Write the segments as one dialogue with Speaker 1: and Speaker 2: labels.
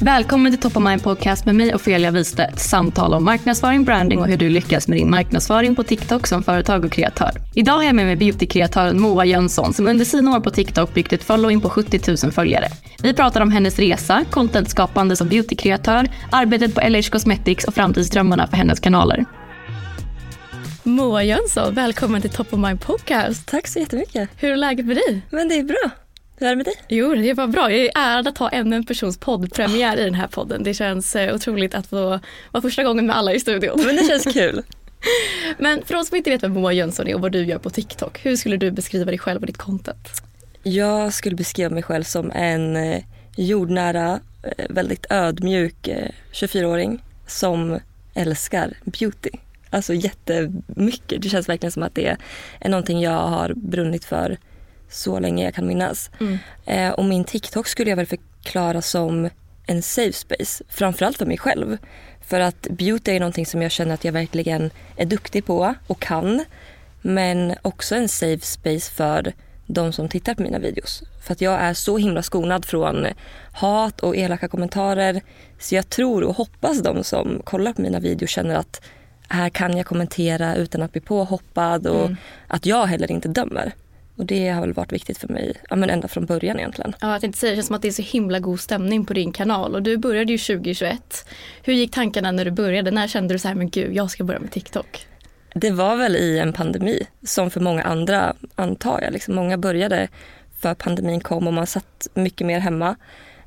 Speaker 1: Välkommen till Top of Mind Podcast med mig Ofelia Wistedt. Samtal om marknadsföring, branding och hur du lyckas med din marknadsföring på TikTok som företag och kreatör. Idag har jag med mig beautykreatören Moa Jönsson som under sina år på TikTok byggt ett following på 70 000 följare. Vi pratar om hennes resa, contentskapande som beautykreatör, arbetet på LH Cosmetics och framtidsdrömmarna för hennes kanaler. Moa Jönsson, välkommen till Top of Mind Podcast.
Speaker 2: Tack så jättemycket.
Speaker 1: Hur är läget med dig?
Speaker 2: Men det är bra. Hur är det med dig?
Speaker 1: Jo, det var bra. Jag är ärad att ha ännu en persons poddpremiär i den här podden. Det känns eh, otroligt att få vara första gången med alla i studion.
Speaker 2: Men det känns kul.
Speaker 1: Men för oss som inte vet vem Moa Jönsson är och vad du gör på TikTok, hur skulle du beskriva dig själv och ditt content?
Speaker 2: Jag skulle beskriva mig själv som en eh, jordnära, eh, väldigt ödmjuk eh, 24-åring som älskar beauty. Alltså jättemycket. Det känns verkligen som att det är någonting jag har brunnit för så länge jag kan minnas.
Speaker 1: Mm.
Speaker 2: Eh, och min TikTok skulle jag väl förklara som en safe space. Framförallt för mig själv. För att beauty är någonting som jag känner att jag verkligen är duktig på och kan. Men också en safe space för de som tittar på mina videos. För att jag är så himla skonad från hat och elaka kommentarer. Så jag tror och hoppas de som kollar på mina videos känner att här kan jag kommentera utan att bli påhoppad och
Speaker 1: Mm.
Speaker 2: att jag heller inte dömer. Och det har väl varit viktigt för mig ja, men ända från början egentligen.
Speaker 1: Ja, jag tänkte säga, det känns som att det är så himla god stämning på din kanal och du började ju 2021. Hur gick tankarna när du började? När kände du så här, men gud, jag ska börja med TikTok?
Speaker 2: Det var väl i en pandemi som för många andra antar jag. Liksom många började för pandemin kom och man satt mycket mer hemma.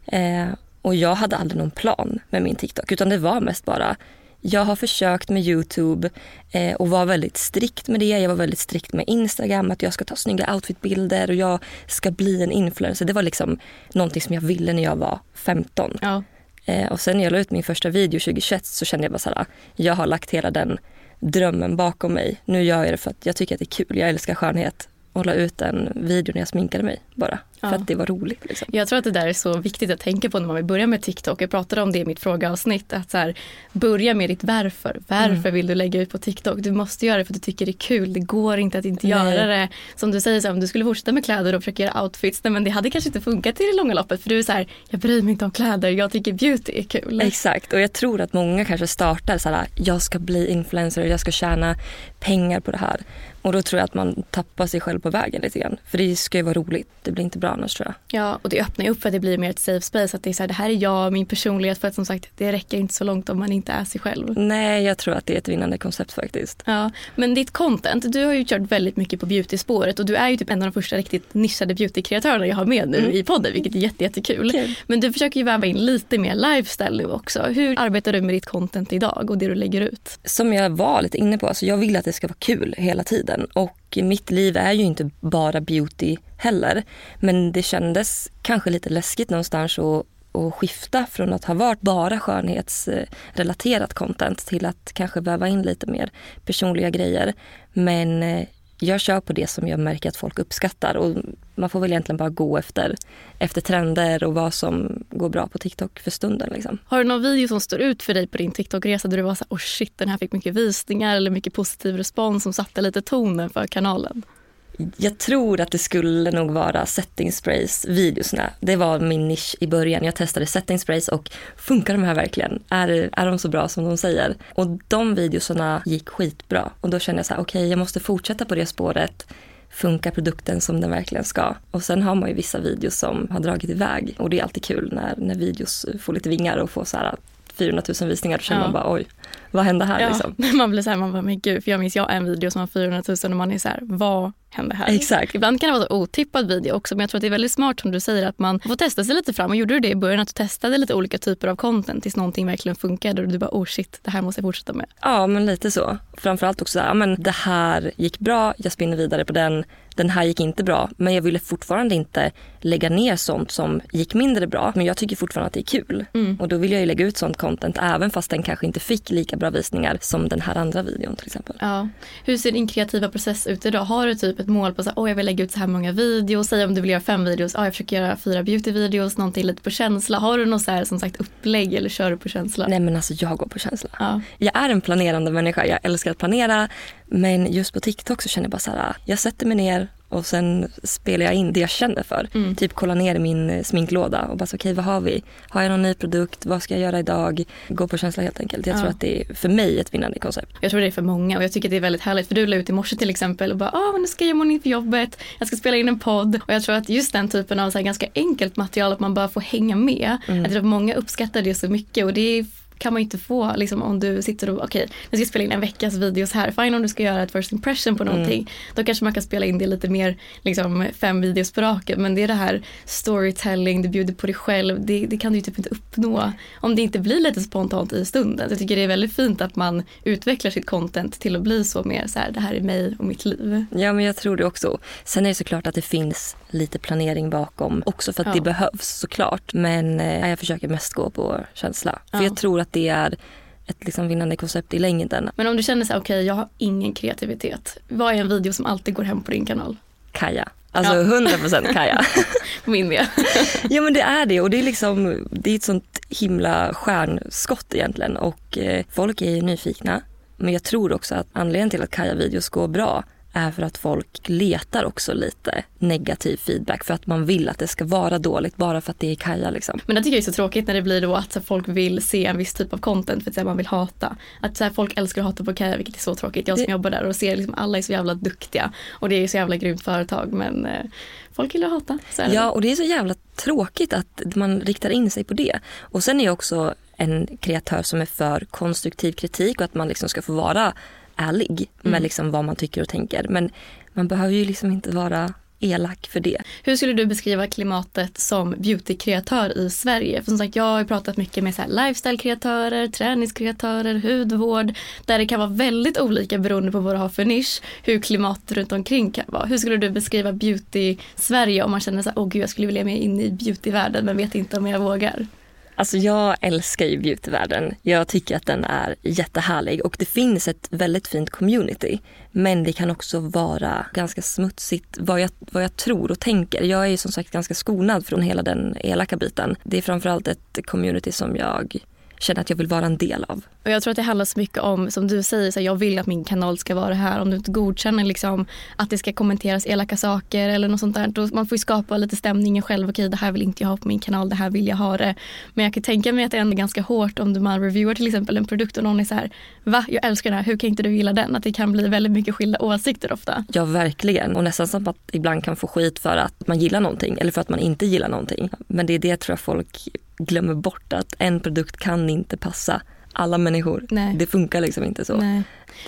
Speaker 2: Eh, och jag hade aldrig någon plan med min TikTok utan det var mest bara jag har försökt med Youtube eh, och var väldigt strikt med det. Jag var väldigt strikt med Instagram, att jag ska ta snygga outfitbilder och jag ska bli en influencer. Det var liksom någonting som jag ville när jag var 15.
Speaker 1: Ja.
Speaker 2: Eh, och sen när jag la ut min första video 2021 så kände jag bara så här, jag har lagt hela den drömmen bakom mig. Nu gör jag det för att jag tycker att det är kul. Jag älskar skönhet. Och la ut en video när jag sminkade mig bara. För
Speaker 1: Ja.
Speaker 2: att det var roligt. Liksom.
Speaker 1: Jag tror att det där är så viktigt att tänka på när man vill börja med TikTok. Jag pratade om det i mitt frågeavsnitt. Att så här, börja med ditt varför. Varför
Speaker 2: Mm.
Speaker 1: vill du lägga ut på TikTok? Du måste göra det för att du tycker det är kul. Det går inte att inte
Speaker 2: Nej.
Speaker 1: göra det. Som du säger, så här, om du skulle fortsätta med kläder och försöka göra outfits. Nej, men det hade kanske inte funkat i det långa loppet. För du är så här, jag bryr mig inte om kläder. Jag tycker beauty är kul.
Speaker 2: Exakt. Och jag tror att många kanske startar så här, jag ska bli influencer jag ska tjäna pengar på det här. Och då tror jag att man tappar sig själv på vägen lite grann. För det ska ju vara roligt. Det blir inte bra annars tror jag.
Speaker 1: Ja, och det öppnar ju upp för att det blir mer ett safe space. Att det är så här, det här är jag, min personlighet. För att som sagt, det räcker inte så långt om man inte är sig själv.
Speaker 2: Nej, jag tror att det är ett vinnande koncept faktiskt.
Speaker 1: Ja, men ditt content, du har ju kört väldigt mycket på beauty-spåret och du är ju typ en av de första riktigt nischade beauty-kreatörerna jag har med nu i podden, vilket är jätte, jättekul.
Speaker 2: Kul.
Speaker 1: Men du försöker ju väva in lite mer lifestyle nu också. Hur arbetar du med ditt content idag och det du lägger ut?
Speaker 2: som jag var lite inne på, alltså jag vill att det ska vara kul hela tiden. Och mitt liv är ju inte bara beauty heller. Men det kändes kanske lite läskigt någonstans att, att skifta från att ha varit bara skönhetsrelaterat content till att kanske väva in lite mer personliga grejer. Men eh, jag kör på det som jag märker att folk uppskattar. Och man får väl egentligen bara gå efter, efter trender och vad som går bra på TikTok för stunden. Liksom.
Speaker 1: Har du någon video som står ut för dig på din TikTok-resa där du var så här, oh shit, den här fick mycket visningar eller mycket positiv respons som satte lite tonen för kanalen?
Speaker 2: Jag tror att det skulle nog vara setting sprays videosna. Det var min nisch i början. Jag testade setting sprays och funkar de här verkligen? Är, är de så bra som de säger? Och de videosarna gick skitbra och då kände jag så här, okej okay, jag måste fortsätta på det spåret. Funkar produkten som den verkligen ska? Och sen har man ju vissa videos som har dragit iväg och det är alltid kul när, när videos får lite vingar och får så här 400 000 visningar. Då känner ja. man bara oj, vad hände här?
Speaker 1: Ja,
Speaker 2: liksom?
Speaker 1: Man blir så här, man bara men gud, för jag minns jag en video som har 400 000 och man är så här, vad hände här?
Speaker 2: Exakt.
Speaker 1: Ibland kan det vara så otippad video också men jag tror att det är väldigt smart som du säger att man får testa sig lite fram och gjorde du det i början att du testade lite olika typer av content tills någonting verkligen funkade och du bara oh shit det här måste jag fortsätta med.
Speaker 2: Ja men lite så. Framförallt också så här, ja, men det här gick bra, jag spinner vidare på den den här gick inte bra men jag ville fortfarande inte lägga ner sånt som gick mindre bra. Men jag tycker fortfarande att det är kul. Mm. Och då vill jag ju lägga ut sånt content även fast den kanske inte fick lika bra visningar som den här andra videon till exempel.
Speaker 1: Ja. Hur ser din kreativa process ut idag? Har du typ ett mål på att oh, jag vill lägga ut så här många videos? Säg om du vill göra fem videos, oh, jag försöker göra fyra beauty-videos, någonting lite på känsla. Har du något så här som sagt upplägg eller kör du på känsla?
Speaker 2: Nej men alltså jag går på känsla.
Speaker 1: Ja.
Speaker 2: Jag är en planerande människa, jag älskar att planera men just på TikTok så känner jag bara så här, jag sätter mig ner och sen spelar jag in det jag känner för. Mm. Typ kolla ner min sminklåda och bara okej okay, vad har vi? Har jag någon ny produkt? Vad ska jag göra idag? Gå på känsla helt enkelt. Jag ja. tror att det är för mig ett vinnande koncept.
Speaker 1: Jag tror det är för många och jag tycker det är väldigt härligt för du la ut i morse till exempel och bara ah, nu ska jag göra för jobbet. Jag ska spela in en podd och jag tror att just den typen av så ganska enkelt material att man bara får hänga med. Mm. Att många uppskattar det så mycket och det är kan man inte få liksom, om du sitter och okej, okay, nu ska jag spela in en veckas videos här. Fine om du ska göra ett first impression på mm. någonting. Mm. Då kanske man kan spela in det lite mer liksom fem videos på raken. Men det är det här storytelling, du bjuder på dig själv. Det, det kan du ju typ inte uppnå om det inte blir lite spontant i stunden. Jag tycker det är väldigt fint att man utvecklar sitt content till att bli så mer så här, det här är mig och mitt liv.
Speaker 2: Ja men jag tror det också. Sen är det såklart att det finns lite planering bakom också för att ja. det behövs såklart. Men eh, jag försöker mest gå på känsla. För ja. jag tror att det är ett liksom vinnande koncept i längden.
Speaker 1: Men om du känner så okej okay, jag har ingen kreativitet. Vad är en video som alltid går hem på din kanal?
Speaker 2: Kaja. Alltså ja. 100% Kaja.
Speaker 1: Min med.
Speaker 2: ja men det är det och det är liksom, det är ett sånt himla stjärnskott egentligen och eh, folk är nyfikna. Men jag tror också att anledningen till att Kaja-videos går bra är för att folk letar också lite negativ feedback för att man vill att det ska vara dåligt bara för att det är Kaja. Liksom.
Speaker 1: Men det tycker jag är så tråkigt när det blir då att folk vill se en viss typ av content för att man vill hata. Att så folk älskar att hata på Kaja vilket är så tråkigt. Jag som det... jobbar där och ser liksom alla är så jävla duktiga och det är så jävla grymt företag men eh, folk gillar att hata.
Speaker 2: Ja och det är så jävla tråkigt att man riktar in sig på det. Och sen är jag också en kreatör som är för konstruktiv kritik och att man liksom ska få vara ärlig med mm. liksom vad man tycker och tänker. Men man behöver ju liksom inte vara elak för det.
Speaker 1: Hur skulle du beskriva klimatet som beautykreatör i Sverige? För som sagt, jag har pratat mycket med lifestyle-kreatörer, träningskreatörer, hudvård där det kan vara väldigt olika beroende på vad du har för nisch, hur klimatet runt omkring kan vara. Hur skulle du beskriva beauty-Sverige om man känner så här, åh gud jag skulle vilja med in i beautyvärlden men vet inte om jag vågar?
Speaker 2: Alltså jag älskar ju beautyvärlden. Jag tycker att den är jättehärlig och det finns ett väldigt fint community. Men det kan också vara ganska smutsigt vad jag, vad jag tror och tänker. Jag är ju som sagt ganska skonad från hela den elaka biten. Det är framförallt ett community som jag känner att jag vill vara en del av.
Speaker 1: Och Jag tror att det handlar så mycket om, som du säger, så här, jag vill att min kanal ska vara här. Om du inte godkänner liksom, att det ska kommenteras elaka saker eller något sånt där. Då man får ju skapa lite stämningen själv. Okej, det här vill inte jag ha på min kanal, det här vill jag ha det. Men jag kan tänka mig att det är ganska hårt om man reviewar till exempel en produkt och någon är så här, va, jag älskar den här, hur kan inte du gilla den? Att det kan bli väldigt mycket skilda åsikter ofta.
Speaker 2: Ja, verkligen. Och nästan som att ibland kan få skit för att man gillar någonting eller för att man inte gillar någonting. Men det är det tror jag folk glömmer bort att en produkt kan inte passa alla människor. Nej. Det funkar liksom inte så.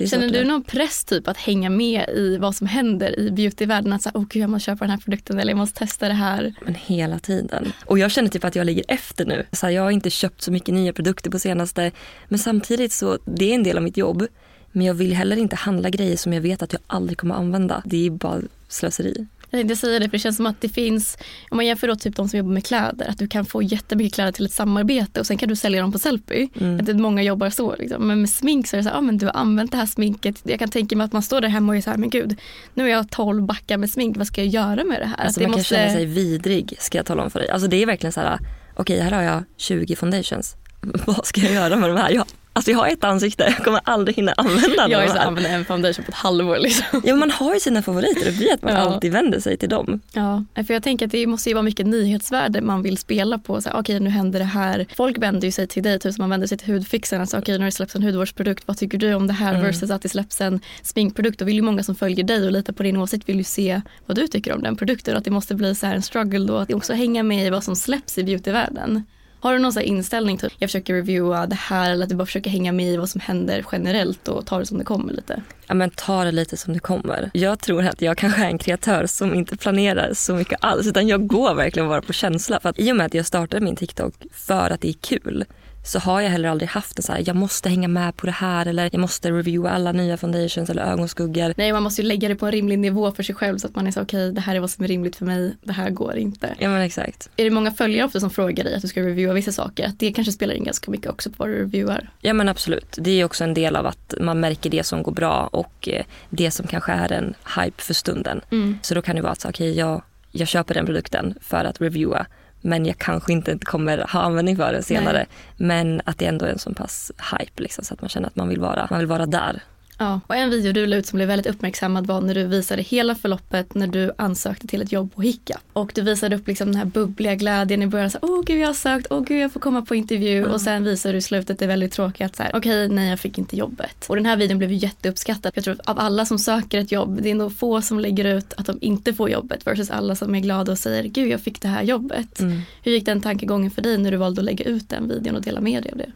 Speaker 1: Känner du någon press typ att hänga med i vad som händer i beautyvärlden? Att säga, oh, gud, jag måste köpa den här produkten eller jag måste testa det här.
Speaker 2: Men hela tiden. Och jag känner typ att jag ligger efter nu. Så här, jag har inte köpt så mycket nya produkter på senaste. Men samtidigt så, det är en del av mitt jobb. Men jag vill heller inte handla grejer som jag vet att jag aldrig kommer använda. Det är bara slöseri.
Speaker 1: Jag tänkte säga det, för det känns som att det finns, om man jämför då typ de som jobbar med kläder, att du kan få jättemycket kläder till ett samarbete och sen kan du sälja dem på Sellpy.
Speaker 2: Mm.
Speaker 1: Att det, många jobbar så. Liksom. Men med smink så är det så här, ah, men du har använt det här sminket. Jag kan tänka mig att man står där hemma och är så här, men gud, nu har jag 12 backar med smink, vad ska jag göra med det här?
Speaker 2: Alltså
Speaker 1: att det
Speaker 2: man kan
Speaker 1: måste...
Speaker 2: känna sig vidrig ska jag tala om för dig. Alltså det är verkligen så här, okej här har jag 20 foundations. Vad ska jag göra med de här? Jag, alltså jag har ett ansikte, jag kommer aldrig hinna använda
Speaker 1: Jag
Speaker 2: de
Speaker 1: är så här,
Speaker 2: här.
Speaker 1: använder en foundation på ett halvår liksom.
Speaker 2: Ja, man har ju sina favoriter, det blir att man
Speaker 1: Ja.
Speaker 2: alltid vänder sig till dem.
Speaker 1: Ja, för jag tänker att det måste ju vara mycket nyhetsvärde man vill spela på. Okej, nu händer det här. Folk vänder ju sig till dig, typ som man vänder sig till hudfixaren. Alltså, okej, nu har det släppts en hudvårdsprodukt. Vad tycker du om det här? Versus att det släpps en sminkprodukt. Då vill ju många som följer dig och litar på din åsikt vill ju se vad du tycker om den produkten. Och att det måste bli så här en struggle då. Att också hänga med i vad som släpps i beautyvärlden. Har du någon så här inställning typ jag försöker reviewa det här eller att du bara försöker hänga med i vad som händer generellt och ta det som det kommer lite?
Speaker 2: Ja, men ta det lite som det kommer. Jag tror att jag kanske är en kreatör som inte planerar så mycket alls utan jag går verkligen bara på känsla. För att I och med att jag startade min TikTok för att det är kul så har jag heller aldrig haft en så här, jag måste hänga med på det här eller jag måste reviewa alla nya foundations eller ögonskuggor.
Speaker 1: Nej, man måste ju lägga det på en rimlig nivå för sig själv så att man är så okej, det här är vad som är rimligt för mig, det här går inte.
Speaker 2: Ja men exakt.
Speaker 1: Är det många följare ofta som frågar dig att du ska reviewa vissa saker? Att det kanske spelar in ganska mycket också på vad du reviewar?
Speaker 2: Ja men absolut. Det är också en del av att man märker det som går bra och eh, det som kanske är en hype för stunden. Så då kan det vara att okej jag, jag köper den produkten för att reviewa men jag kanske inte kommer ha användning för den senare.
Speaker 1: Nej.
Speaker 2: Men att det ändå är en så pass hype liksom, så att man känner att man vill vara, man vill vara där.
Speaker 1: Ja, och en video du la ut som blev väldigt uppmärksammad var när du visade hela förloppet när du ansökte till ett jobb på Hicka. Och du visade upp liksom den här bubbliga glädjen i början. Så, åh gud jag har sökt, åh gud jag får komma på intervju. Och sen visade du i slutet det väldigt tråkiga att så här, okej nej jag fick inte jobbet. Och den här videon blev ju jätteuppskattad. Jag tror att av alla som söker ett jobb, det är nog få som lägger ut att de inte får jobbet versus alla som är glada och säger gud jag fick det här jobbet. Hur gick den tankegången för dig när du valde att lägga ut den videon och dela med dig av det?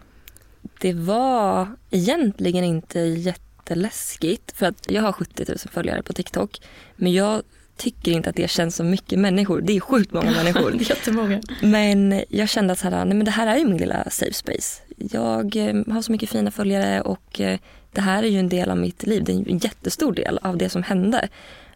Speaker 2: Det var egentligen inte jätteläskigt för att jag har 70 000 följare på TikTok men jag tycker inte att det känns som mycket människor. Det är sjukt många människor.
Speaker 1: Det är jättemånga.
Speaker 2: Men jag kände att så här, nej, men det här är ju min lilla safe space. Jag eh, har så mycket fina följare och eh, det här är ju en del av mitt liv. Det är en jättestor del av det som hände.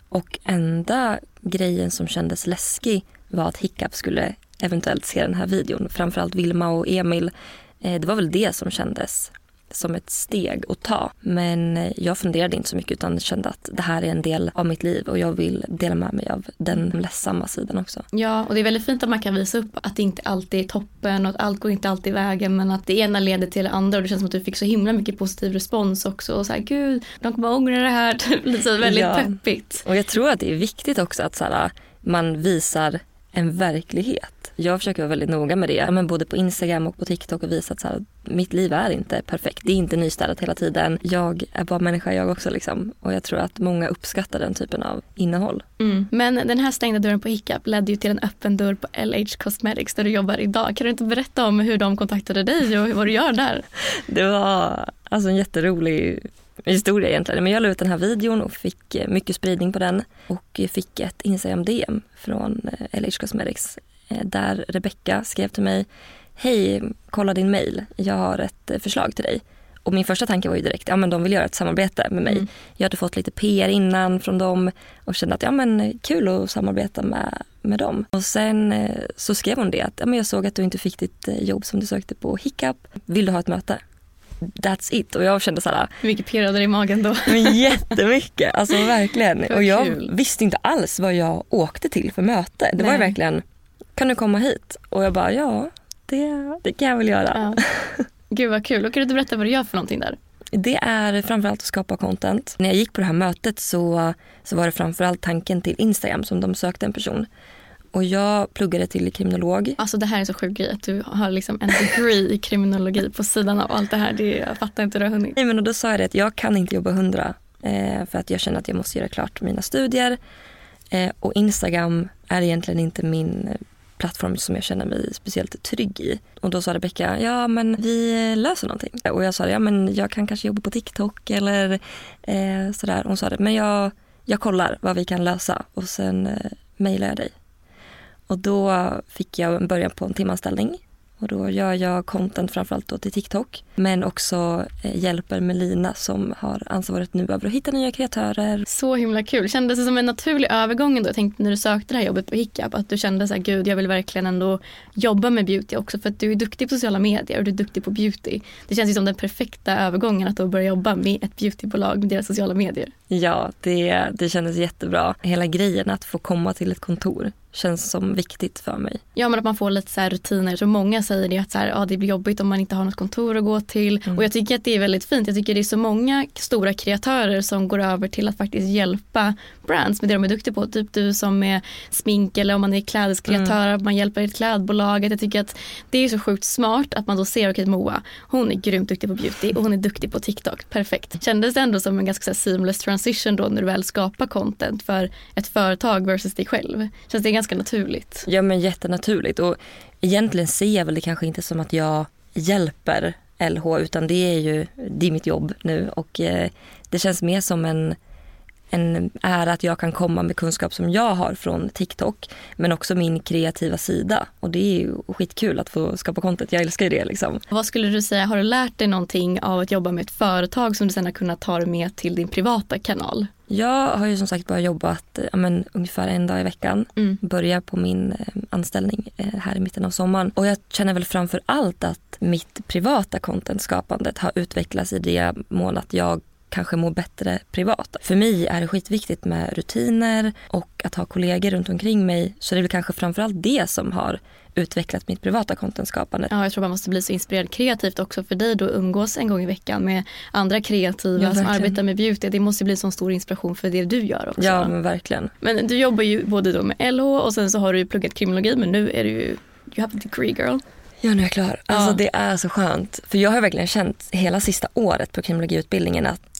Speaker 2: Och enda grejen som kändes läskig var att Hiccup skulle eventuellt se den här videon. Framförallt Vilma och Emil. Eh, det var väl det som kändes som ett steg att ta. Men jag funderade inte så mycket utan kände att det här är en del av mitt liv och jag vill dela med mig av den ledsamma sidan också.
Speaker 1: Ja, och det är väldigt fint att man kan visa upp att det inte alltid är toppen och att allt går inte alltid vägen men att det ena leder till det andra och det känns som att du fick så himla mycket positiv respons också och så här gud, de kommer ångra det här, Typ så väldigt
Speaker 2: Ja.
Speaker 1: peppigt.
Speaker 2: Och jag tror att det är viktigt också att så här, man visar en verklighet. Jag försöker vara väldigt noga med det, men både på Instagram och på TikTok och visa att så här, mitt liv är inte perfekt. Det är inte nystädat hela tiden. Jag är bara människa jag också. Liksom. Och jag tror att många uppskattar den typen av innehåll.
Speaker 1: Mm. Men den här stängda dörren på Hiccup ledde ju till en öppen dörr på LH Cosmetics där du jobbar idag. Kan du inte berätta om hur de kontaktade dig och vad du gör där?
Speaker 2: Det var alltså en jätterolig historia egentligen. Men jag la ut den här videon och fick eh, mycket spridning på den. Och eh, fick ett Instagram-DM från eh, LH Cosmetics eh, där Rebecca skrev till mig Hej, kolla din mail. Jag har ett eh, förslag till dig. Och min första tanke var ju direkt, ja men de vill göra ett samarbete med mig. Jag hade fått lite PR innan från dem och kände att ja men eh, kul att samarbeta med, med dem. Och sen eh, så skrev hon det att ja, men jag såg att du inte fick ditt jobb som du sökte på Hiccup. Vill du ha ett möte? That's it. Och jag kände så här,
Speaker 1: Hur mycket pirr hade du i magen då?
Speaker 2: men jättemycket. Alltså verkligen. Och jag
Speaker 1: kul.
Speaker 2: visste inte alls vad jag åkte till för möte. Det var ju
Speaker 1: Nej.
Speaker 2: verkligen, kan du komma hit? Och jag bara, ja det, det kan jag väl göra.
Speaker 1: Ja. Gud vad kul. Och kan du berätta vad du gör för någonting där?
Speaker 2: Det är framförallt att skapa content. När jag gick på det här mötet så, så var det framförallt tanken till Instagram som de sökte en person. Och jag pluggade till kriminolog.
Speaker 1: Alltså det här är så sjuk grej att du har liksom en degree i kriminologi på sidan av allt det här. Det, jag fattar inte hur du har hunnit.
Speaker 2: Nej, men då sa jag det att jag kan inte jobba hundra eh, för att jag känner att jag måste göra klart mina studier. Eh, och Instagram är egentligen inte min plattform som jag känner mig speciellt trygg i. Och då sa Rebecka, ja men vi löser någonting. Och jag sa, ja men jag kan kanske jobba på TikTok eller eh, sådär. Hon sa det, men jag, jag kollar vad vi kan lösa och sen eh, mejlar jag dig. Och då fick jag en början på en timanställning och då gör jag content framförallt då till TikTok. Men också eh, hjälper Melina som har ansvaret nu över att hitta nya kreatörer.
Speaker 1: Så himla kul. Kändes det som en naturlig övergång då? Jag tänkte när du sökte det här jobbet på Hiccup att du kände så här, gud jag vill verkligen ändå jobba med beauty också för att du är duktig på sociala medier och du är duktig på beauty. Det känns ju som den perfekta övergången att då börja jobba med ett beautybolag med deras sociala medier.
Speaker 2: Ja, det, det kändes jättebra. Hela grejen att få komma till ett kontor känns som viktigt för mig.
Speaker 1: Ja men att man får lite så rutiner. Så många säger det att så här, ja, det blir jobbigt om man inte har något kontor att gå till. Mm. Och jag tycker att det är väldigt fint. Jag tycker det är så många stora kreatörer som går över till att faktiskt hjälpa brands med det de är duktiga på. Typ du som är smink eller om man är klädeskreatör, mm. man hjälper ett klädbolag. Jag tycker att det är så sjukt smart att man då ser, okej Moa, hon är grymt duktig på beauty och hon är duktig på TikTok. Perfekt. Kändes det ändå som en ganska seamless transition då när du väl skapar content för ett företag versus dig själv? Känns det ganska naturligt?
Speaker 2: Ja men jättenaturligt och egentligen ser jag väl det kanske inte som att jag hjälper LH utan det är ju det är mitt jobb nu och eh, det känns mer som en en ära att jag kan komma med kunskap som jag har från TikTok. Men också min kreativa sida. Och det är ju skitkul att få skapa content. Jag älskar ju det. Liksom.
Speaker 1: Vad skulle du säga, har du lärt dig någonting av att jobba med ett företag som du sen har kunnat ta med till din privata kanal?
Speaker 2: Jag har ju som sagt bara jobbat men, ungefär en dag i veckan. Mm. Börjar på min eh, anställning eh, här i mitten av sommaren. Och jag känner väl framför allt att mitt privata contentskapandet har utvecklats i det mån att jag kanske mår bättre privat. För mig är det skitviktigt med rutiner och att ha kollegor runt omkring mig. Så det är väl kanske framförallt det som har utvecklat mitt privata contentskapande.
Speaker 1: Ja, jag tror man måste bli så inspirerad kreativt också för dig då umgås en gång i veckan med andra kreativa ja, som arbetar med beauty. Det måste bli så stor inspiration för det du gör också.
Speaker 2: Ja, men verkligen.
Speaker 1: Men du jobbar ju både då med LH och sen så har du ju pluggat kriminologi men nu är du ju, you have a degree girl.
Speaker 2: Ja, nu är jag klar. Alltså ja. det är så skönt. För jag har verkligen känt hela sista året på kriminologiutbildningen att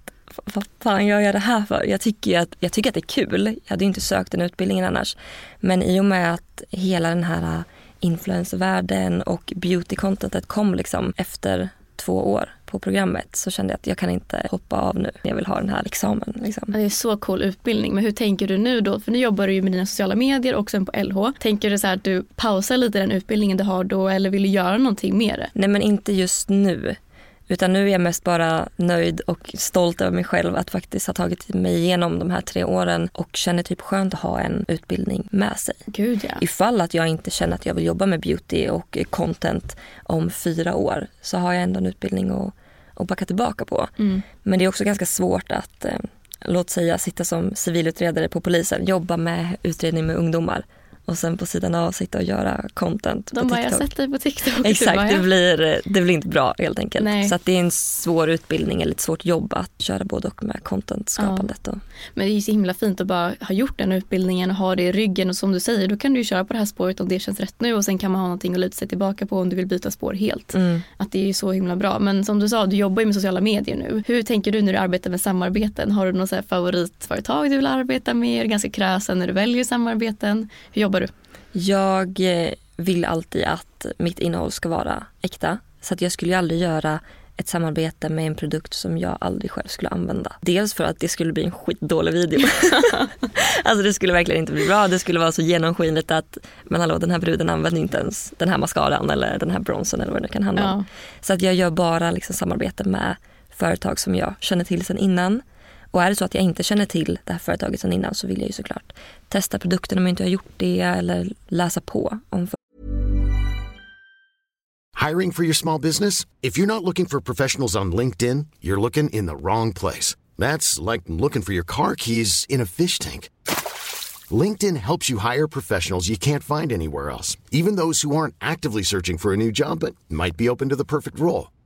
Speaker 2: vad fan gör jag det här för? Jag tycker, att, jag tycker att det är kul. Jag hade inte sökt den utbildningen annars. Men i och med att hela den här äh, influencervärlden och beauty-contentet kom liksom efter två år på programmet så kände jag att jag kan inte hoppa av nu. Jag vill ha den här examen. Liksom.
Speaker 1: Det är så cool utbildning. Men hur tänker du nu då? För nu jobbar du ju med dina sociala medier och sen på LH. Tänker du så här att du pausar lite den utbildningen du har då eller vill du göra någonting mer?
Speaker 2: Nej men inte just nu. Utan nu är jag mest bara nöjd och stolt över mig själv att faktiskt ha tagit mig igenom de här tre åren och känner typ skönt att ha en utbildning med sig.
Speaker 1: Gud ja.
Speaker 2: Ifall att jag inte känner att jag vill jobba med beauty och content om fyra år så har jag ändå en utbildning att, att backa tillbaka på. Mm. Men det är också ganska svårt att eh, låt säga sitta som civilutredare på polisen, jobba med utredning med ungdomar och sen på sidan av sitta och göra content
Speaker 1: De
Speaker 2: på
Speaker 1: bara, TikTok. jag sett dig på TikTok.
Speaker 2: Exakt, det blir, det blir inte bra helt enkelt. Nej. Så det är en svår utbildning eller ett svårt jobb att köra både och med contentskapandet. Ja.
Speaker 1: Men det är så himla fint att bara ha gjort den utbildningen och ha det i ryggen och som du säger då kan du köra på det här spåret om det känns rätt nu och sen kan man ha någonting att luta sig tillbaka på om du vill byta spår helt. Mm. Att det är så himla bra. Men som du sa, du jobbar ju med sociala medier nu. Hur tänker du när du arbetar med samarbeten? Har du något favoritföretag du vill arbeta med? Är du ganska kräsen när du väljer samarbeten? Hur jobbar du?
Speaker 2: Jag eh, vill alltid att mitt innehåll ska vara äkta. Så att jag skulle aldrig göra ett samarbete med en produkt som jag aldrig själv skulle använda. Dels för att det skulle bli en skitdålig video. alltså det skulle verkligen inte bli bra. Det skulle vara så genomskinligt att men hallå den här bruden använder inte ens den här mascaran eller den här bronsen eller vad det kan handla om. Ja. Så att jag gör bara liksom samarbete med företag som jag känner till sedan innan och är det så att jag inte känner till det här företaget sedan innan så vill jag ju såklart testa produkten om jag inte har gjort det eller läsa på om
Speaker 3: Hiring for your small business? If you're not looking for professionals on LinkedIn, you're looking in the wrong place. That's like looking for your car keys in a fish tank. LinkedIn helps you hire professionals you can't find anywhere else, even those who aren't actively searching for a new job but might be open to the perfect role.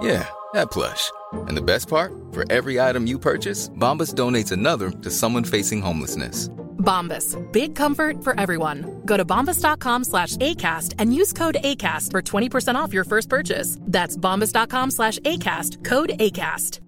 Speaker 4: Yeah, that plush. And the best part? For every item you purchase, Bombas donates another to someone facing homelessness.
Speaker 5: Bombas. Big comfort for everyone. Go to bombas.com slash ACAST and use code ACAST for 20% off your first purchase. That's bombas.com slash ACAST. Code ACAST.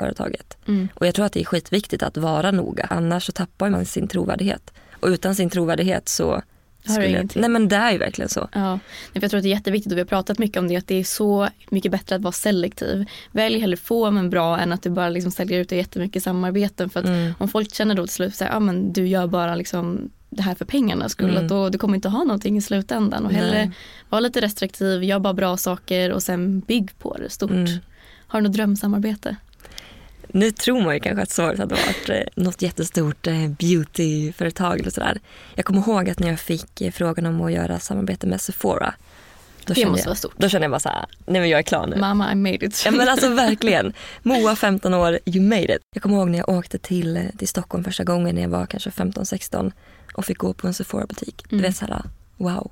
Speaker 2: Företaget. Och jag tror att det är skitviktigt att vara noga. Annars så tappar man sin trovärdighet. Och utan sin trovärdighet så
Speaker 1: du
Speaker 2: skulle... Nej men det är ju verkligen så.
Speaker 1: Ja, Nej, jag tror att det är jätteviktigt och vi har pratat mycket om det att det är så mycket bättre att vara selektiv. Välj hellre få men bra än att du bara liksom säljer ut dig jättemycket samarbeten för att
Speaker 2: Mm.
Speaker 1: om folk känner då till slut att ah, men du gör bara liksom det här för pengarnas skull
Speaker 2: Mm.
Speaker 1: att då du kommer inte ha någonting i slutändan och hellre
Speaker 2: Nej.
Speaker 1: vara lite restriktiv, gör bara bra saker och sen bygg på det stort.
Speaker 2: Mm.
Speaker 1: Har du något drömsamarbete?
Speaker 2: Nu tror man ju kanske att svaret hade varit eh, något jättestort eh, beautyföretag eller sådär. Jag kommer ihåg att när jag fick eh, frågan om att göra samarbete med Sephora. Då
Speaker 1: Det måste
Speaker 2: jag,
Speaker 1: vara stort.
Speaker 2: Då kände jag bara såhär, nej men jag är klar nu.
Speaker 1: Mamma I made it.
Speaker 2: Ja men alltså verkligen. Moa 15 år, you made it. Jag kommer ihåg när jag åkte till, till Stockholm första gången när jag var kanske 15-16 och fick gå på en Sephora-butik. Du vet såhär, wow.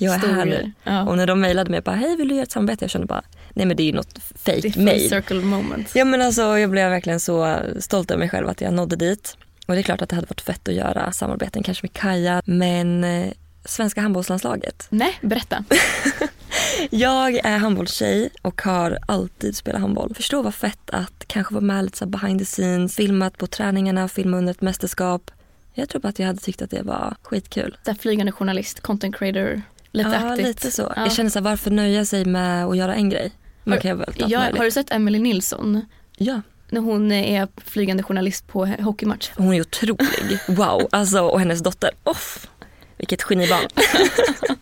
Speaker 2: Jag är här nu.
Speaker 1: Ja.
Speaker 2: Och när de mejlade mig bara, hej vill du göra ett samarbete? Jag kände bara, nej men det är ju något fake mail.
Speaker 1: circle moment.
Speaker 2: Ja men alltså jag blev verkligen så stolt över mig själv att jag nådde dit. Och det är klart att det hade varit fett att göra samarbeten kanske med Kaja men eh, svenska handbollslandslaget.
Speaker 1: Nej, berätta.
Speaker 2: Jag är handbollstjej och har alltid spelat handboll. Förstå vad fett att kanske vara med lite så behind the scenes, filmat på träningarna, filma under ett mästerskap. Jag tror bara att jag hade tyckt att det var skitkul.
Speaker 1: Här flygande journalist, content creator, lite
Speaker 2: ja,
Speaker 1: aktigt.
Speaker 2: lite så.
Speaker 1: Ja.
Speaker 2: Jag känner så här, varför nöja sig med att göra en grej? Man
Speaker 1: Har-
Speaker 2: kan väl
Speaker 1: Ja, har du sett Emily Nilsson?
Speaker 2: Ja,
Speaker 1: När hon är flygande journalist på hockeymatch.
Speaker 2: hon är otrolig. Wow, alltså och hennes dotter, off. Vilket genibarn.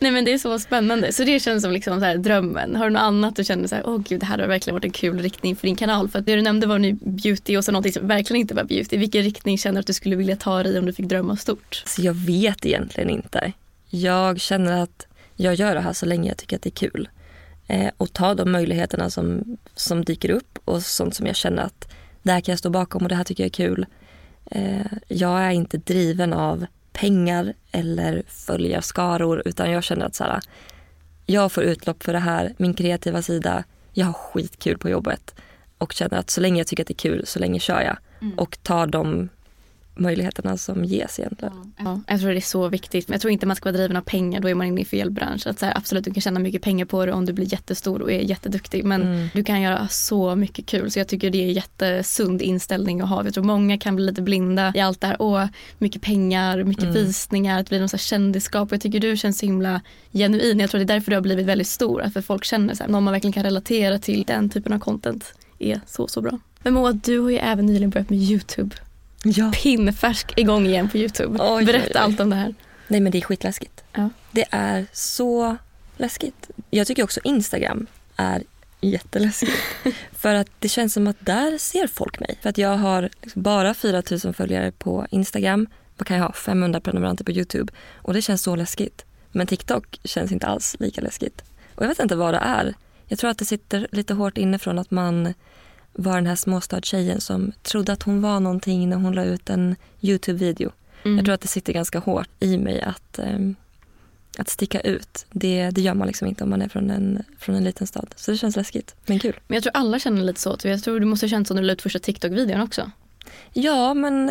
Speaker 1: Nej men det är så spännande. Så det känns som liksom så här drömmen. Har du något annat du känner så här, åh gud det här har verkligen varit en kul riktning för din kanal. För att det du nämnde var nu beauty och så någonting som verkligen inte var beauty. Vilken riktning känner du att du skulle vilja ta dig om du fick drömma stort?
Speaker 2: Så jag vet egentligen inte. Jag känner att jag gör det här så länge jag tycker att det är kul. Eh, och ta de möjligheterna som, som dyker upp och sånt som jag känner att det här kan jag stå bakom och det här tycker jag är kul. Eh, jag är inte driven av pengar eller följarskaror utan jag känner att så här, jag får utlopp för det här, min kreativa sida, jag har skitkul på jobbet och känner att så länge jag tycker att det är kul så länge kör jag och tar de möjligheterna som ges egentligen.
Speaker 1: Ja, jag tror det är så viktigt. Men jag tror inte man ska vara driven av pengar, då är man inne i fel bransch. Att så här, absolut, du kan tjäna mycket pengar på det om du blir jättestor och är jätteduktig. Men du kan göra så mycket kul. Så jag tycker det är en jättesund inställning att ha. Jag tror många kan bli lite blinda i allt det här. Åh, mycket pengar, mycket visningar, att bli någon så här kändisskap. Och jag tycker du känns så himla genuin. Jag tror det är därför du har blivit väldigt stor. Att för folk känner så här, någon man verkligen kan relatera till den typen av content är så, så bra. Men Moa, du har ju även nyligen börjat med YouTube.
Speaker 2: Ja.
Speaker 1: Pinnfärsk igång igen på YouTube.
Speaker 2: Oj, oj,
Speaker 1: Berätta
Speaker 2: oj.
Speaker 1: allt om det här.
Speaker 2: Nej men det är skitläskigt.
Speaker 1: Ja.
Speaker 2: Det är så läskigt. Jag tycker också Instagram är jätteläskigt. för att det känns som att där ser folk mig. För att jag har liksom bara 4 000 följare på Instagram. Vad kan jag ha? 500 prenumeranter på Youtube. Och det känns så läskigt. Men TikTok känns inte alls lika läskigt. Och jag vet inte vad det är. Jag tror att det sitter lite hårt inne från att man var den här småstadstjejen som trodde att hon var någonting när hon la ut en Youtube-video. Jag tror att det sitter ganska hårt i mig att, ehm, att sticka ut. Det, det gör man liksom inte om man är från en, från en liten stad. Så det känns läskigt, men kul.
Speaker 1: Men jag tror alla känner lite så. Jag tror du måste ha känt så när du la ut första TikTok-videon också.
Speaker 2: Ja, men,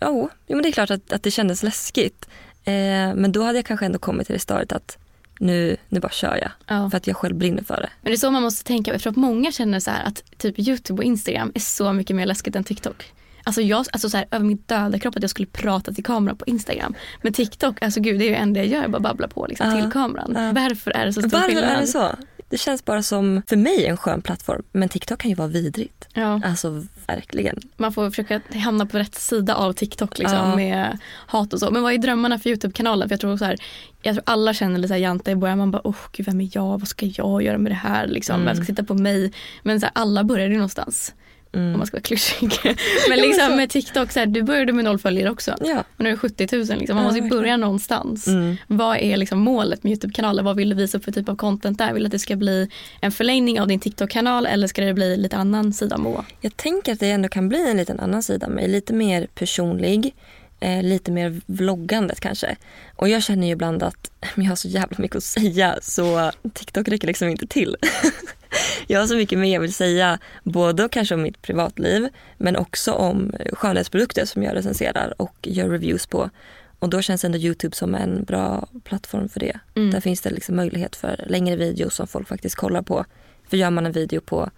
Speaker 2: jo, jo, men det är klart att, att det kändes läskigt. Eh, men då hade jag kanske ändå kommit till det stadiet att nu, nu bara kör jag.
Speaker 1: Ja.
Speaker 2: För att jag själv brinner för det.
Speaker 1: Men det är så man måste tänka. Jag tror att många känner så här att typ YouTube och Instagram är så mycket mer läskigt än TikTok. Alltså jag, alltså så här, över min döda kropp att jag skulle prata till kameran på Instagram. Men TikTok, alltså gud det är ju det enda jag gör, jag bara babblar på liksom,
Speaker 2: Ja.
Speaker 1: till kameran.
Speaker 2: Ja.
Speaker 1: Varför är det så stor
Speaker 2: Varför
Speaker 1: skillnad?
Speaker 2: är det så? Det känns bara som, för mig, en skön plattform. Men TikTok kan ju vara vidrigt.
Speaker 1: Ja,
Speaker 2: Alltså verkligen.
Speaker 1: man får försöka hamna på rätt sida av TikTok liksom,
Speaker 2: Ja.
Speaker 1: med hat och så. Men vad är drömmarna för YouTube-kanalen? För jag tror så här, jag tror alla känner lite jante i början. Man bara, oh gud vem är jag? Vad ska jag göra med det här? Liksom?
Speaker 2: Mm.
Speaker 1: Vem ska sitta på mig? Men så här, alla började ju någonstans.
Speaker 2: Mm.
Speaker 1: Om man ska vara klyschig. Men liksom med TikTok, så här, du började med noll följare också.
Speaker 2: Ja.
Speaker 1: Och nu är det 70 000. Liksom. Man
Speaker 2: Ja,
Speaker 1: måste ju börja någonstans.
Speaker 2: Mm.
Speaker 1: Vad är liksom målet med YouTube-kanalen? Vad vill du visa upp för typ av content där? Vill du att det ska bli en förlängning av din TikTok-kanal eller ska det bli lite annan sida av Moa?
Speaker 2: Jag tänker att det ändå kan bli en liten annan sida av mig. Lite mer personlig. Eh, lite mer vloggandet kanske. Och jag känner ju ibland att men jag har så jävla mycket att säga så TikTok räcker liksom inte till. jag har så mycket mer jag vill säga. Både kanske om mitt privatliv men också om skönhetsprodukter som jag recenserar och gör reviews på. Och då känns ändå Youtube som en bra plattform för det.
Speaker 1: Mm.
Speaker 2: Där finns det liksom möjlighet för längre videos som folk faktiskt kollar på. För gör man en video på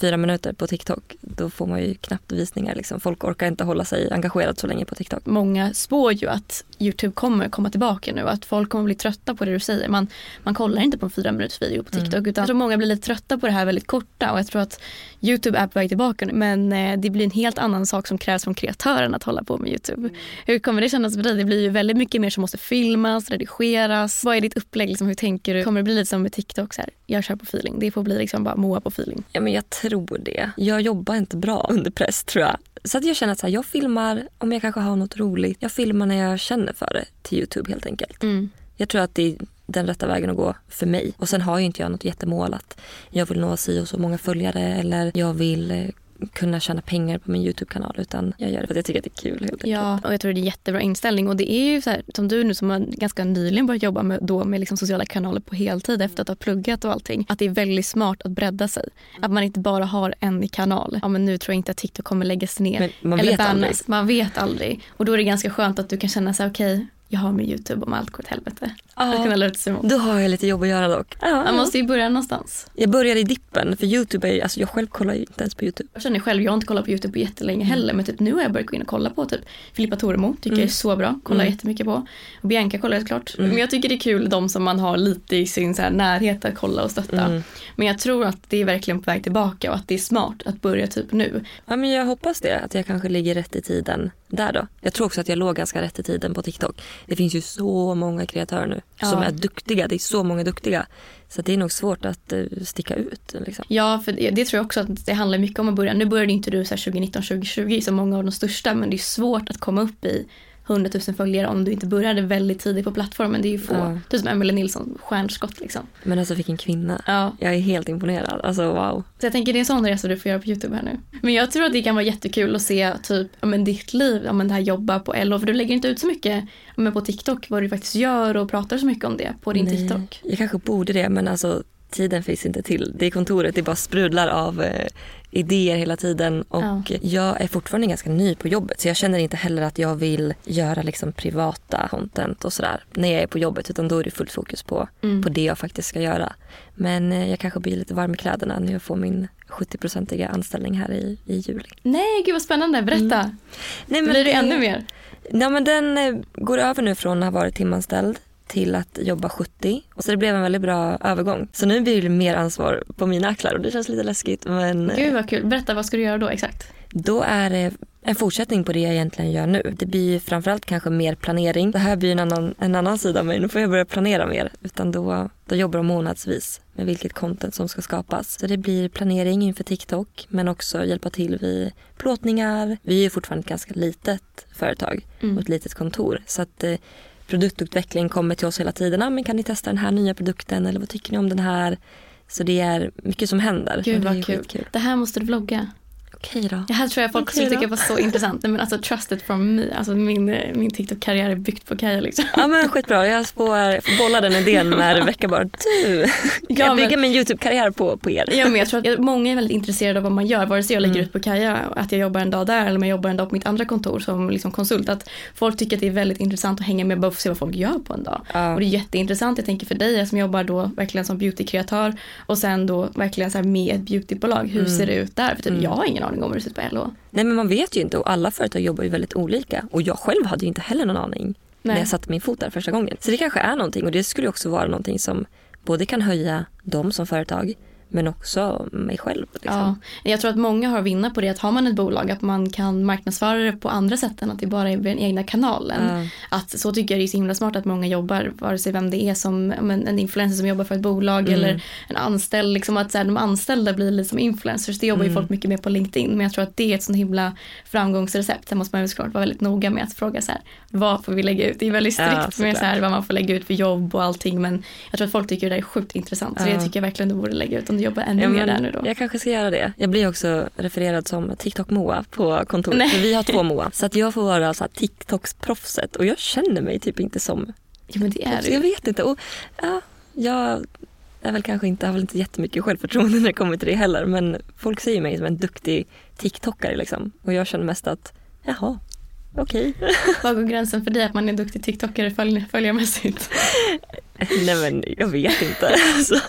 Speaker 2: fyra minuter på TikTok, då får man ju knappt visningar. Liksom. Folk orkar inte hålla sig engagerad så länge på TikTok.
Speaker 1: Många spår ju att Youtube kommer komma tillbaka nu. Att folk kommer bli trötta på det du säger. Man, man kollar inte på en fyra minuters video på TikTok.
Speaker 2: Mm.
Speaker 1: Utan jag tror många blir lite trötta på det här väldigt korta. Och jag tror att Youtube är på väg tillbaka. Men eh, det blir en helt annan sak som krävs från kreatören att hålla på med Youtube. Hur kommer det kännas för dig? Det blir ju väldigt mycket mer som måste filmas, redigeras. Vad är ditt upplägg? Liksom, hur tänker du? Kommer det bli lite som med TikTok? Så här, jag kör på feeling. Det får bli liksom bara Moa på feeling.
Speaker 2: Ja, men jag tror det. Jag jobbar inte bra under press tror jag. Så att jag känner att så här, jag filmar om jag kanske har något roligt. Jag filmar när jag känner för det till Youtube helt enkelt. Jag tror att det är den rätta vägen att gå för mig. Och sen har ju inte jag något jättemål att jag vill nå si och så många följare eller jag vill eh, kunna tjäna pengar på min Youtube-kanal utan jag gör det för att jag tycker att det är kul. Helt.
Speaker 1: Ja, och jag tror det är jättebra inställning. Och det är ju så här, som du nu som har ganska nyligen börjat jobba med, då med liksom sociala kanaler på heltid efter att ha pluggat och allting. Att det är väldigt smart att bredda sig. Att man inte bara har en kanal. Ja, men nu tror jag inte att TikTok kommer läggas ner.
Speaker 2: Men man
Speaker 1: eller
Speaker 2: vet
Speaker 1: bannas.
Speaker 2: aldrig.
Speaker 1: Man vet aldrig. Och då är det ganska skönt att du kan känna sig okej, jag har min Youtube om allt går åt helvete. Att kunna luta sig mot.
Speaker 2: Då har jag lite jobb att göra dock. Ja,
Speaker 1: Man måste ju börja någonstans.
Speaker 2: Jag började i dippen för Youtube är alltså jag själv kollar ju inte ens på Youtube.
Speaker 1: Jag känner själv, jag har inte kollat på Youtube på jättelänge heller men typ nu har jag börjat gå in och kolla på typ Filippa Toremo, tycker jag är så bra, kollar
Speaker 2: Mm.
Speaker 1: jättemycket på. Och Bianca kollar jag såklart. Men jag tycker det är kul de som man har lite i sin så här närhet att kolla och stötta.
Speaker 2: Mm.
Speaker 1: Men jag tror att det är verkligen på väg tillbaka och att det är smart att börja typ nu.
Speaker 2: Ja, men jag hoppas det, att jag kanske ligger rätt i tiden där då. Jag tror också att jag låg ganska rätt i tiden på TikTok. Det finns ju så många kreatörer nu som
Speaker 1: Ja.
Speaker 2: är duktiga. Det är så många duktiga. Så det är nog svårt att eh, sticka ut. Liksom.
Speaker 1: Ja, för det, det tror jag också att det handlar mycket om att börja. Nu började inte du så här 2019-2020 som många av de största men det är svårt att komma upp i 100 000 följare om du inte började väldigt tidigt på plattformen. Det är ju få.
Speaker 2: Ja.
Speaker 1: Typ som Emelie Nilsson, stjärnskott liksom.
Speaker 2: Men alltså vilken kvinna.
Speaker 1: Ja.
Speaker 2: Jag är helt imponerad. Alltså wow.
Speaker 1: Så jag tänker det är en sån resa du får göra på Youtube här nu. Men jag tror att det kan vara jättekul att se typ, ja, men ditt liv, ja, men det här jobba på LO. För du lägger inte ut så mycket ja, men på TikTok vad du faktiskt gör och pratar så mycket om det på din
Speaker 2: Nej,
Speaker 1: TikTok.
Speaker 2: Jag kanske borde det men alltså tiden finns inte till. Det kontoret det bara sprudlar av eh, idéer hela tiden och
Speaker 1: Ja.
Speaker 2: jag är fortfarande ganska ny på jobbet så jag känner inte heller att jag vill göra liksom privata content och sådär när jag är på jobbet utan då är det fullt fokus på,
Speaker 1: Mm.
Speaker 2: på det jag faktiskt ska göra. Men eh, jag kanske blir lite varm i kläderna när jag får min 70-procentiga anställning här i, i juli.
Speaker 1: Nej, gud vad spännande. Berätta.
Speaker 2: Mm. Nej,
Speaker 1: Blir det ännu mer?
Speaker 2: Ja, men den eh, går över nu från att ha varit timanställd till att jobba 70. Och så det blev en väldigt bra övergång. Så nu blir det mer ansvar på mina axlar och det känns lite läskigt. Men eh,
Speaker 1: Gud vad kul. Berätta, vad ska du göra då exakt?
Speaker 2: då är det en fortsättning på det jag egentligen gör nu. Det blir ju framförallt kanske mer planering. Det här blir en annan, en annan sida av mig. Nu får jag börja planera mer. Utan då, då jobbar jag månadsvis med vilket content som ska skapas. Så det blir planering inför TikTok men också hjälpa till vid plåtningar. Vi är ju fortfarande ett ganska litet företag och ett litet kontor. Så att eh, produktutveckling kommer till oss hela tiden. Ah, men kan ni testa den här nya produkten eller vad tycker ni om den här? Så det är mycket som händer.
Speaker 1: Gud
Speaker 2: och det
Speaker 1: vad kul.
Speaker 2: skitkul.
Speaker 1: Det här måste du vlogga.
Speaker 2: Okej då.
Speaker 1: Det här tror jag folk skulle tycka var så intressant. Nej, men alltså trusted from me. Alltså min, eh, min TikTok-karriär är byggt på Kaja liksom.
Speaker 2: Ja men skitbra, jag får får bolla den idén när Rebecka bara du, kan
Speaker 1: Ja,
Speaker 2: jag bygga
Speaker 1: men-
Speaker 2: min YouTube-karriär på, på er?
Speaker 1: Ja, men jag tror att många är väldigt intresserade av vad man gör. Vare sig jag lägger
Speaker 2: Mm.
Speaker 1: ut på Kaja att jag jobbar en dag där eller om jag jobbar en dag på mitt andra kontor som liksom konsult. Att folk tycker att det är väldigt intressant att hänga med bara för att se vad folk gör på en dag.
Speaker 2: Ja.
Speaker 1: Och det är jätteintressant. Jag tänker för dig som jobbar då verkligen som beautykreatör och sen då verkligen så här med ett beautybolag. Hur
Speaker 2: Mm.
Speaker 1: ser det ut där? För typ, jag har ingen aning om hur det ser ut på LO.
Speaker 2: Nej men man vet ju inte och alla företag jobbar ju väldigt olika och jag själv hade ju inte heller någon aning när
Speaker 1: Nej.
Speaker 2: jag satte min fot där första gången. Så det kanske är någonting och det skulle också vara någonting som både kan höja dem som företag men också mig själv. Liksom.
Speaker 1: Ja, jag tror att många har att vinna på det att har man ett bolag att man kan marknadsföra det på andra sätt än att det bara är den egna kanalen. Att så tycker jag det är så himla smart att många jobbar, vare sig vem det är som ja, men en influencer som jobbar för ett bolag eller en anställd. Liksom att så här, de anställda blir lite som influencers. Det jobbar ju folk mycket mer på LinkedIn. Men jag tror att det är ett sånt himla framgångsrecept. Sen måste man ju såklart vara väldigt noga med att fråga så här, vad får vi lägga ut? Det är väldigt
Speaker 2: Ja,
Speaker 1: strikt med så här, vad man får lägga ut för jobb och allting. Men jag tror att folk tycker det där är sjukt intressant. Så
Speaker 2: Ja.
Speaker 1: det tycker jag verkligen du borde lägga ut om du jobbar ännu
Speaker 2: Ja,
Speaker 1: mer där nu då.
Speaker 2: Jag kanske ska göra det. Jag blir också refererad som TikTok-Moa på kontoret.
Speaker 1: Nej.
Speaker 2: För vi har två Moa. Så att jag får vara så TikToks-proffset och jag känner mig typ inte som
Speaker 1: Ja men det är det
Speaker 2: Jag vet inte. Och, ja, jag är väl kanske inte, har väl inte jättemycket självförtroende när det kommer till det heller. Men folk ser mig som en duktig TikTokare liksom. Och jag känner mest att, jaha, okej. Okay.
Speaker 1: Var går gränsen för dig att man är duktig TikTokare följ följarmässigt?
Speaker 2: Nej men jag vet inte. Alltså,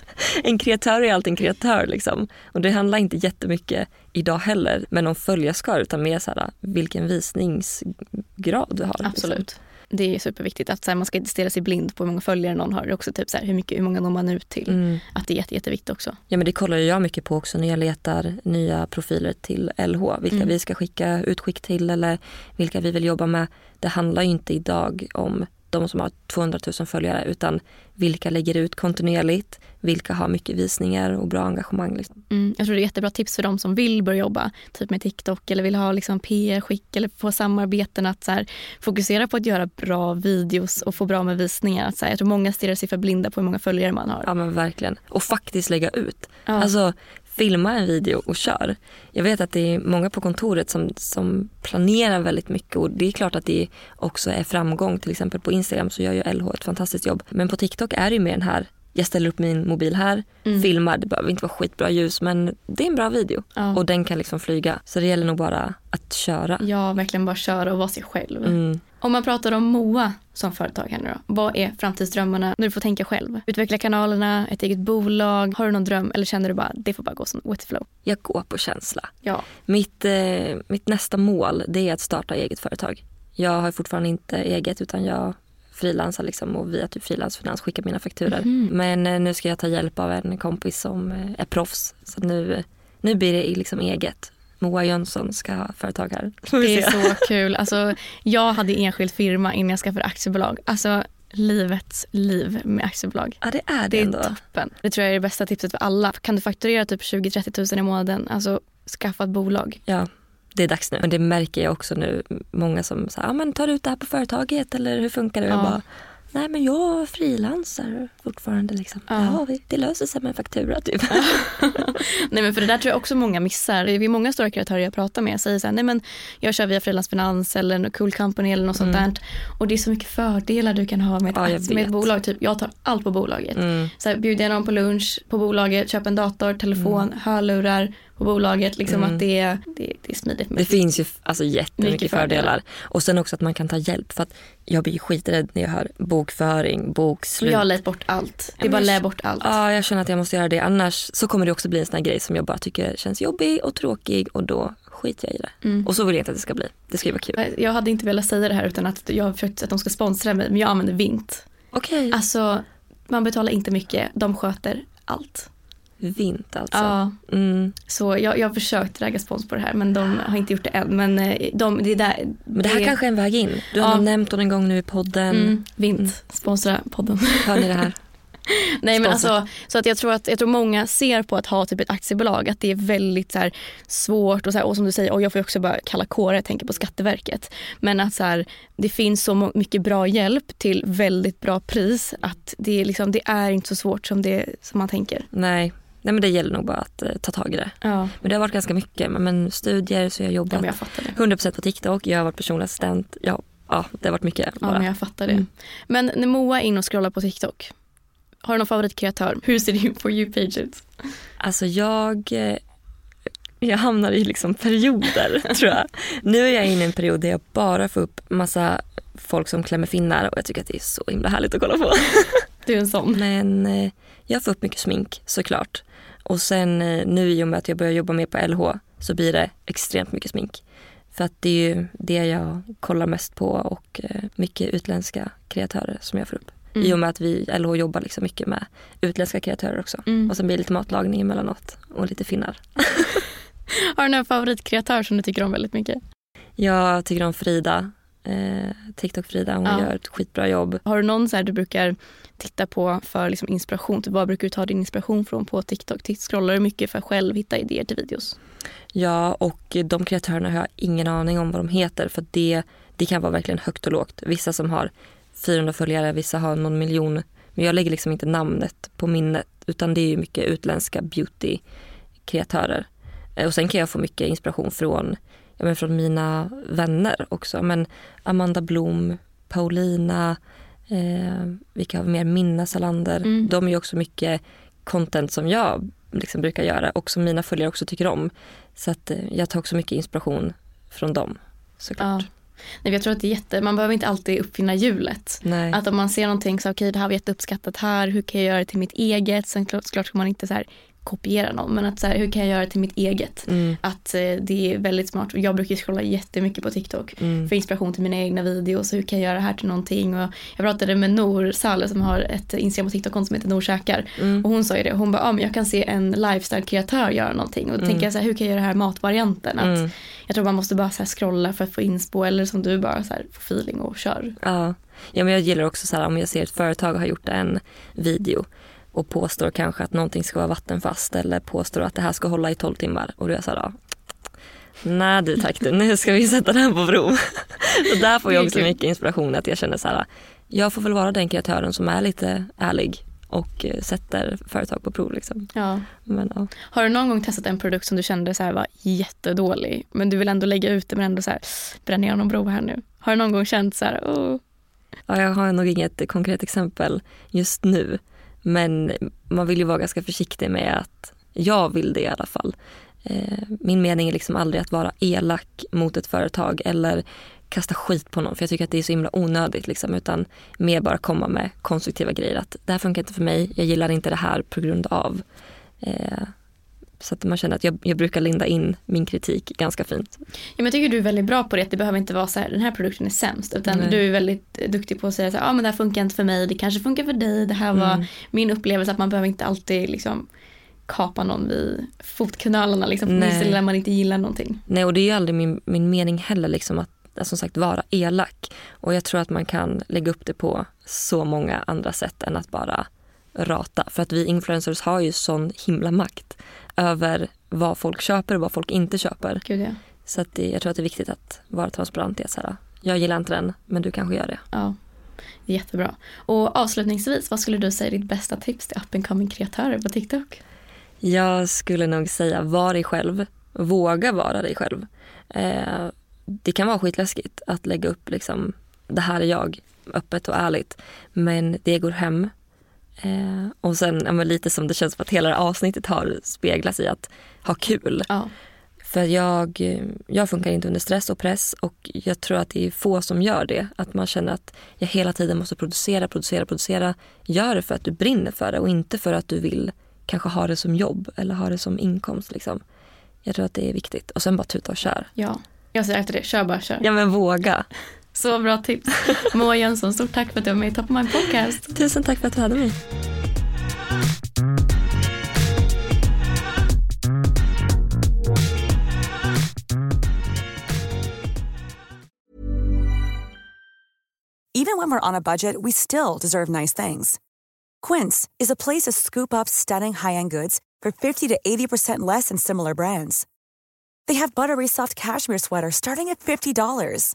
Speaker 2: en kreatör är alltid en kreatör liksom. Och det handlar inte jättemycket idag heller men om följarskar utan mer så här, vilken visningsgrad du har.
Speaker 1: Absolut. Liksom. Det är superviktigt att så här, man ska inte stirra sig blind på hur många följare någon har. Också typ så här, hur, mycket, hur många når man ut till. Mm. Att det är jätte, jätteviktigt också.
Speaker 2: Ja men det kollar jag mycket på också när jag letar nya profiler till LH. Vilka mm. vi ska skicka utskick till eller vilka vi vill jobba med. Det handlar ju inte idag om de som har 200 000 följare utan vilka lägger ut kontinuerligt, vilka har mycket visningar och bra engagemang. Liksom.
Speaker 1: Mm, jag tror det är jättebra tips för de som vill börja jobba typ med TikTok eller vill ha liksom PR-skick eller få samarbeten att så här, fokusera på att göra bra videos och få bra med visningar. Att, så här, jag tror många stirrar sig för blinda på hur många följare man har.
Speaker 2: Ja men verkligen. Och faktiskt lägga ut. Ja. Alltså filma en video och kör. Jag vet att det är många på kontoret som, som planerar väldigt mycket och det är klart att det också är framgång. Till exempel på Instagram så gör ju LH ett fantastiskt jobb. Men på TikTok är det ju mer den här jag ställer upp min mobil här, mm. filmar, det behöver inte vara skitbra ljus men det är en bra video ja. och den kan liksom flyga. Så det gäller nog bara att köra.
Speaker 1: Ja, verkligen bara köra och vara sig själv. Mm. Om man pratar om Moa som företag här nu då. Vad är framtidsdrömmarna när du får tänka själv? Utveckla kanalerna, ett eget bolag. Har du någon dröm eller känner du bara det får bara gå som with flow?
Speaker 2: Jag går på känsla.
Speaker 1: Ja.
Speaker 2: Mitt, eh, mitt nästa mål det är att starta eget företag. Jag har fortfarande inte eget utan jag frilansar liksom och via typ frilansfinans skickar mina fakturer. Mm. Men eh, nu ska jag ta hjälp av en kompis som eh, är proffs. Så nu, nu blir det liksom eget. Moa Jönsson ska ha företag här.
Speaker 1: Det är så kul. Alltså, jag hade enskild firma innan jag skaffade aktiebolag. Alltså, livets liv med aktiebolag.
Speaker 2: Ja det är det,
Speaker 1: det
Speaker 2: ändå.
Speaker 1: är toppen. Det tror jag är det bästa tipset för alla. Kan du fakturera typ 20-30 tusen i månaden, alltså skaffa ett bolag.
Speaker 2: Ja, det är dags nu. Men det märker jag också nu. Många som säger, ja men tar du ut det här på företaget eller hur funkar det? Ja. Jag bara, Nej men jag frilansar fortfarande liksom. Ja. ja. det löser sig med en faktura typ.
Speaker 1: nej men för det där tror jag också många missar. Det är många stora kreatörer jag pratar med säger så här, nej men jag kör via frilansfinans eller cool company eller något mm. sånt där. Och det är så mycket fördelar du kan ha med ett, ja, med ett bolag. Typ, jag tar allt på bolaget. Mm. Så här, bjuder någon på lunch på bolaget, köper en dator, telefon, mm. hörlurar på bolaget. Liksom mm. att det, det, det är smidigt.
Speaker 2: det finns ju alltså jättemycket fördelar. fördelar. Och sen också att man kan ta hjälp. För att jag blir skiträdd när jag hör bokföring, bokslut.
Speaker 1: Jag lät bort allt. Det är bara lä bort allt.
Speaker 2: Ja, jag känner att jag måste göra det. Annars så kommer det också bli en sån här grej som jag bara tycker känns jobbig och tråkig och då skiter jag i det. Mm. Och så vill jag inte att det ska bli. Det ska ju vara kul.
Speaker 1: Jag hade inte velat säga det här utan att jag har försökt att de ska sponsra mig men jag använder Vint.
Speaker 2: Okej. Okay.
Speaker 1: Alltså man betalar inte mycket, de sköter allt.
Speaker 2: Vint alltså.
Speaker 1: Ja. Mm. Så jag, jag har försökt lägga spons på det här men de har inte gjort det än. Men, eh, de, det, där,
Speaker 2: men det här kanske är en väg in. Du har ja. nämnt dem en gång nu i podden. Mm.
Speaker 1: Vint, mm. sponsra podden.
Speaker 2: Hör ni det här?
Speaker 1: Nej men alltså, så att jag tror att jag tror många ser på att ha typ ett aktiebolag att det är väldigt så här, svårt och, så här, och som du säger, och jag får också bara kalla kåre, jag tänker på Skatteverket. Men att så här, det finns så mycket bra hjälp till väldigt bra pris att det är, liksom, det är inte så svårt som, det, som man tänker.
Speaker 2: Nej, Nej men det gäller nog bara att eh, ta tag i det.
Speaker 1: Ja.
Speaker 2: Men det har varit ganska mycket. Men studier, så jag har jobbat
Speaker 1: ja, jag
Speaker 2: 100% på TikTok, jag har varit personlig assistent. Ja, ja, det har varit mycket.
Speaker 1: Bara. Ja men jag fattar det. Mm. Men när Moa är inne och scrollar på TikTok, har du någon favoritkreatör? Hur ser din For you-page ut?
Speaker 2: Alltså jag, eh, jag hamnar i liksom perioder tror jag. Nu är jag inne i en period där jag bara får upp massa folk som klämmer finnar och jag tycker att det är så himla härligt att kolla på.
Speaker 1: Du är en sån.
Speaker 2: Men eh, jag får upp mycket smink såklart. Och sen eh, nu i och med att jag börjar jobba mer på LH så blir det extremt mycket smink. För att det är ju det jag kollar mest på och mycket utländska kreatörer som jag får upp. Mm. I och med att vi LH jobbar liksom mycket med utländska kreatörer också. Mm. Och sen blir det lite matlagning emellanåt och lite finnar.
Speaker 1: Har du någon favoritkreatör som du tycker om väldigt mycket?
Speaker 2: Jag tycker om Frida. Eh, TikTok-Frida, hon ja. gör ett skitbra jobb.
Speaker 1: Har du någon så här du brukar titta på för liksom inspiration? Typ, vad brukar du ta din inspiration från på TikTok? Scrollar du mycket för att själv hitta idéer till videos?
Speaker 2: Ja, och de kreatörerna har jag ingen aning om vad de heter för det, det kan vara verkligen högt och lågt. Vissa som har 400 följare, vissa har någon miljon. Men jag lägger liksom inte namnet på minnet utan det är mycket utländska beauty-kreatörer. Eh, och sen kan jag få mycket inspiration från, ja, men från mina vänner också. Men Amanda Blom, Paulina, eh, vilka har mer? Minna Salander. Mm. De är också mycket content som jag liksom brukar göra och som mina följare också tycker om. Så att eh, jag tar också mycket inspiration från dem såklart.
Speaker 1: Ja. Nej, jag tror att det är jätte, man behöver inte alltid uppfinna hjulet.
Speaker 2: Nej.
Speaker 1: Att om man ser någonting så okej okay, det här var jätteuppskattat här, hur kan jag göra det till mitt eget? Sen klart, klart ska man inte så här kopiera någon men att så här, hur kan jag göra det till mitt eget?
Speaker 2: Mm.
Speaker 1: Att eh, det är väldigt smart. Jag brukar scrolla jättemycket på TikTok
Speaker 2: Mm.
Speaker 1: för inspiration till mina egna videos. Hur kan jag göra det här till någonting? Och jag pratade med Nor Saleh som har ett Instagram och TikTok-konto som heter Nor käkar.
Speaker 2: Mm.
Speaker 1: Och hon sa ju det, hon bara, ah, men jag kan se en lifestyle-kreatör göra någonting. Och då
Speaker 2: Mm.
Speaker 1: tänker jag så här, hur kan jag göra det här matvarianten? Att
Speaker 2: Mm.
Speaker 1: Jag tror man måste bara så här scrolla för att få inspo eller som du bara så här, få feeling och kör.
Speaker 2: Ja. ja, men jag gillar också så här om jag ser ett företag har gjort en video och påstår kanske att någonting ska vara vattenfast eller påstår att det här ska hålla i 12 timmar och då är jag så här, ja. Nej du tack du, nu ska vi sätta den på prov. och där får jag också mycket inspiration att jag känner så här, jag får väl vara den kreatören som är lite ärlig och eh, sätter företag på prov liksom.
Speaker 1: Ja.
Speaker 2: Men, ja.
Speaker 1: Har du någon gång testat en produkt som du kände så här var jättedålig men du vill ändå lägga ut det men ändå så här bränner jag någon bro här nu? Har du någon gång känt så här, oh,
Speaker 2: Ja, jag har nog inget konkret exempel just nu. Men man vill ju vara ganska försiktig med att jag vill det i alla fall. Eh, min mening är liksom aldrig att vara elak mot ett företag eller kasta skit på någon för jag tycker att det är så himla onödigt liksom utan mer bara komma med konstruktiva grejer att det här funkar inte för mig, jag gillar inte det här på grund av. Eh, så att man känner att jag, jag brukar linda in min kritik ganska fint.
Speaker 1: Ja, men jag tycker du är väldigt bra på det. Det behöver inte vara så här, den här produkten är sämst. Utan
Speaker 2: Nej.
Speaker 1: du är väldigt duktig på att säga så här, ja men det här funkar inte för mig, det kanske funkar för dig. Det här var
Speaker 2: Mm.
Speaker 1: min upplevelse att man behöver inte alltid liksom kapa någon vid fotknölarna liksom. Lilla man inte gillar någonting.
Speaker 2: Nej och det är ju aldrig min, min mening heller liksom att, att som sagt vara elak. Och jag tror att man kan lägga upp det på så många andra sätt än att bara rata. För att vi influencers har ju sån himla makt över vad folk köper och vad folk inte köper.
Speaker 1: Gud ja.
Speaker 2: Så att det, jag tror att det är viktigt att vara transparent i att så här, jag gillar inte den men du kanske gör det.
Speaker 1: ja. Jättebra. Och avslutningsvis, vad skulle du säga är ditt bästa tips till up and coming kreatörer på TikTok?
Speaker 2: Jag skulle nog säga var dig själv. Våga vara dig själv. Eh, det kan vara skitläskigt att lägga upp liksom, det här är jag, öppet och ärligt. Men det går hem. Eh, och sen ja, lite som det känns som att hela avsnittet har speglats i att ha kul.
Speaker 1: Ja.
Speaker 2: För jag, jag funkar inte under stress och press och jag tror att det är få som gör det. Att man känner att jag hela tiden måste producera, producera, producera. Gör det för att du brinner för det och inte för att du vill kanske ha det som jobb eller ha det som inkomst. Liksom. Jag tror att det är viktigt. Och sen bara tuta och kör.
Speaker 1: Ja. Jag säger efter det, kör bara kör.
Speaker 2: Ja men våga.
Speaker 1: Så bra tips. Moa Jönsson, stort tack för att du var med i Top of Mind Podcast.
Speaker 2: Tusen tack för att du hade mig.
Speaker 6: Even when we're on a budget, we still deserve nice things. Quince is a place to scoop up stunning high-end goods for 50 to 80% less than similar brands. They have buttery soft cashmere sweaters starting at $50,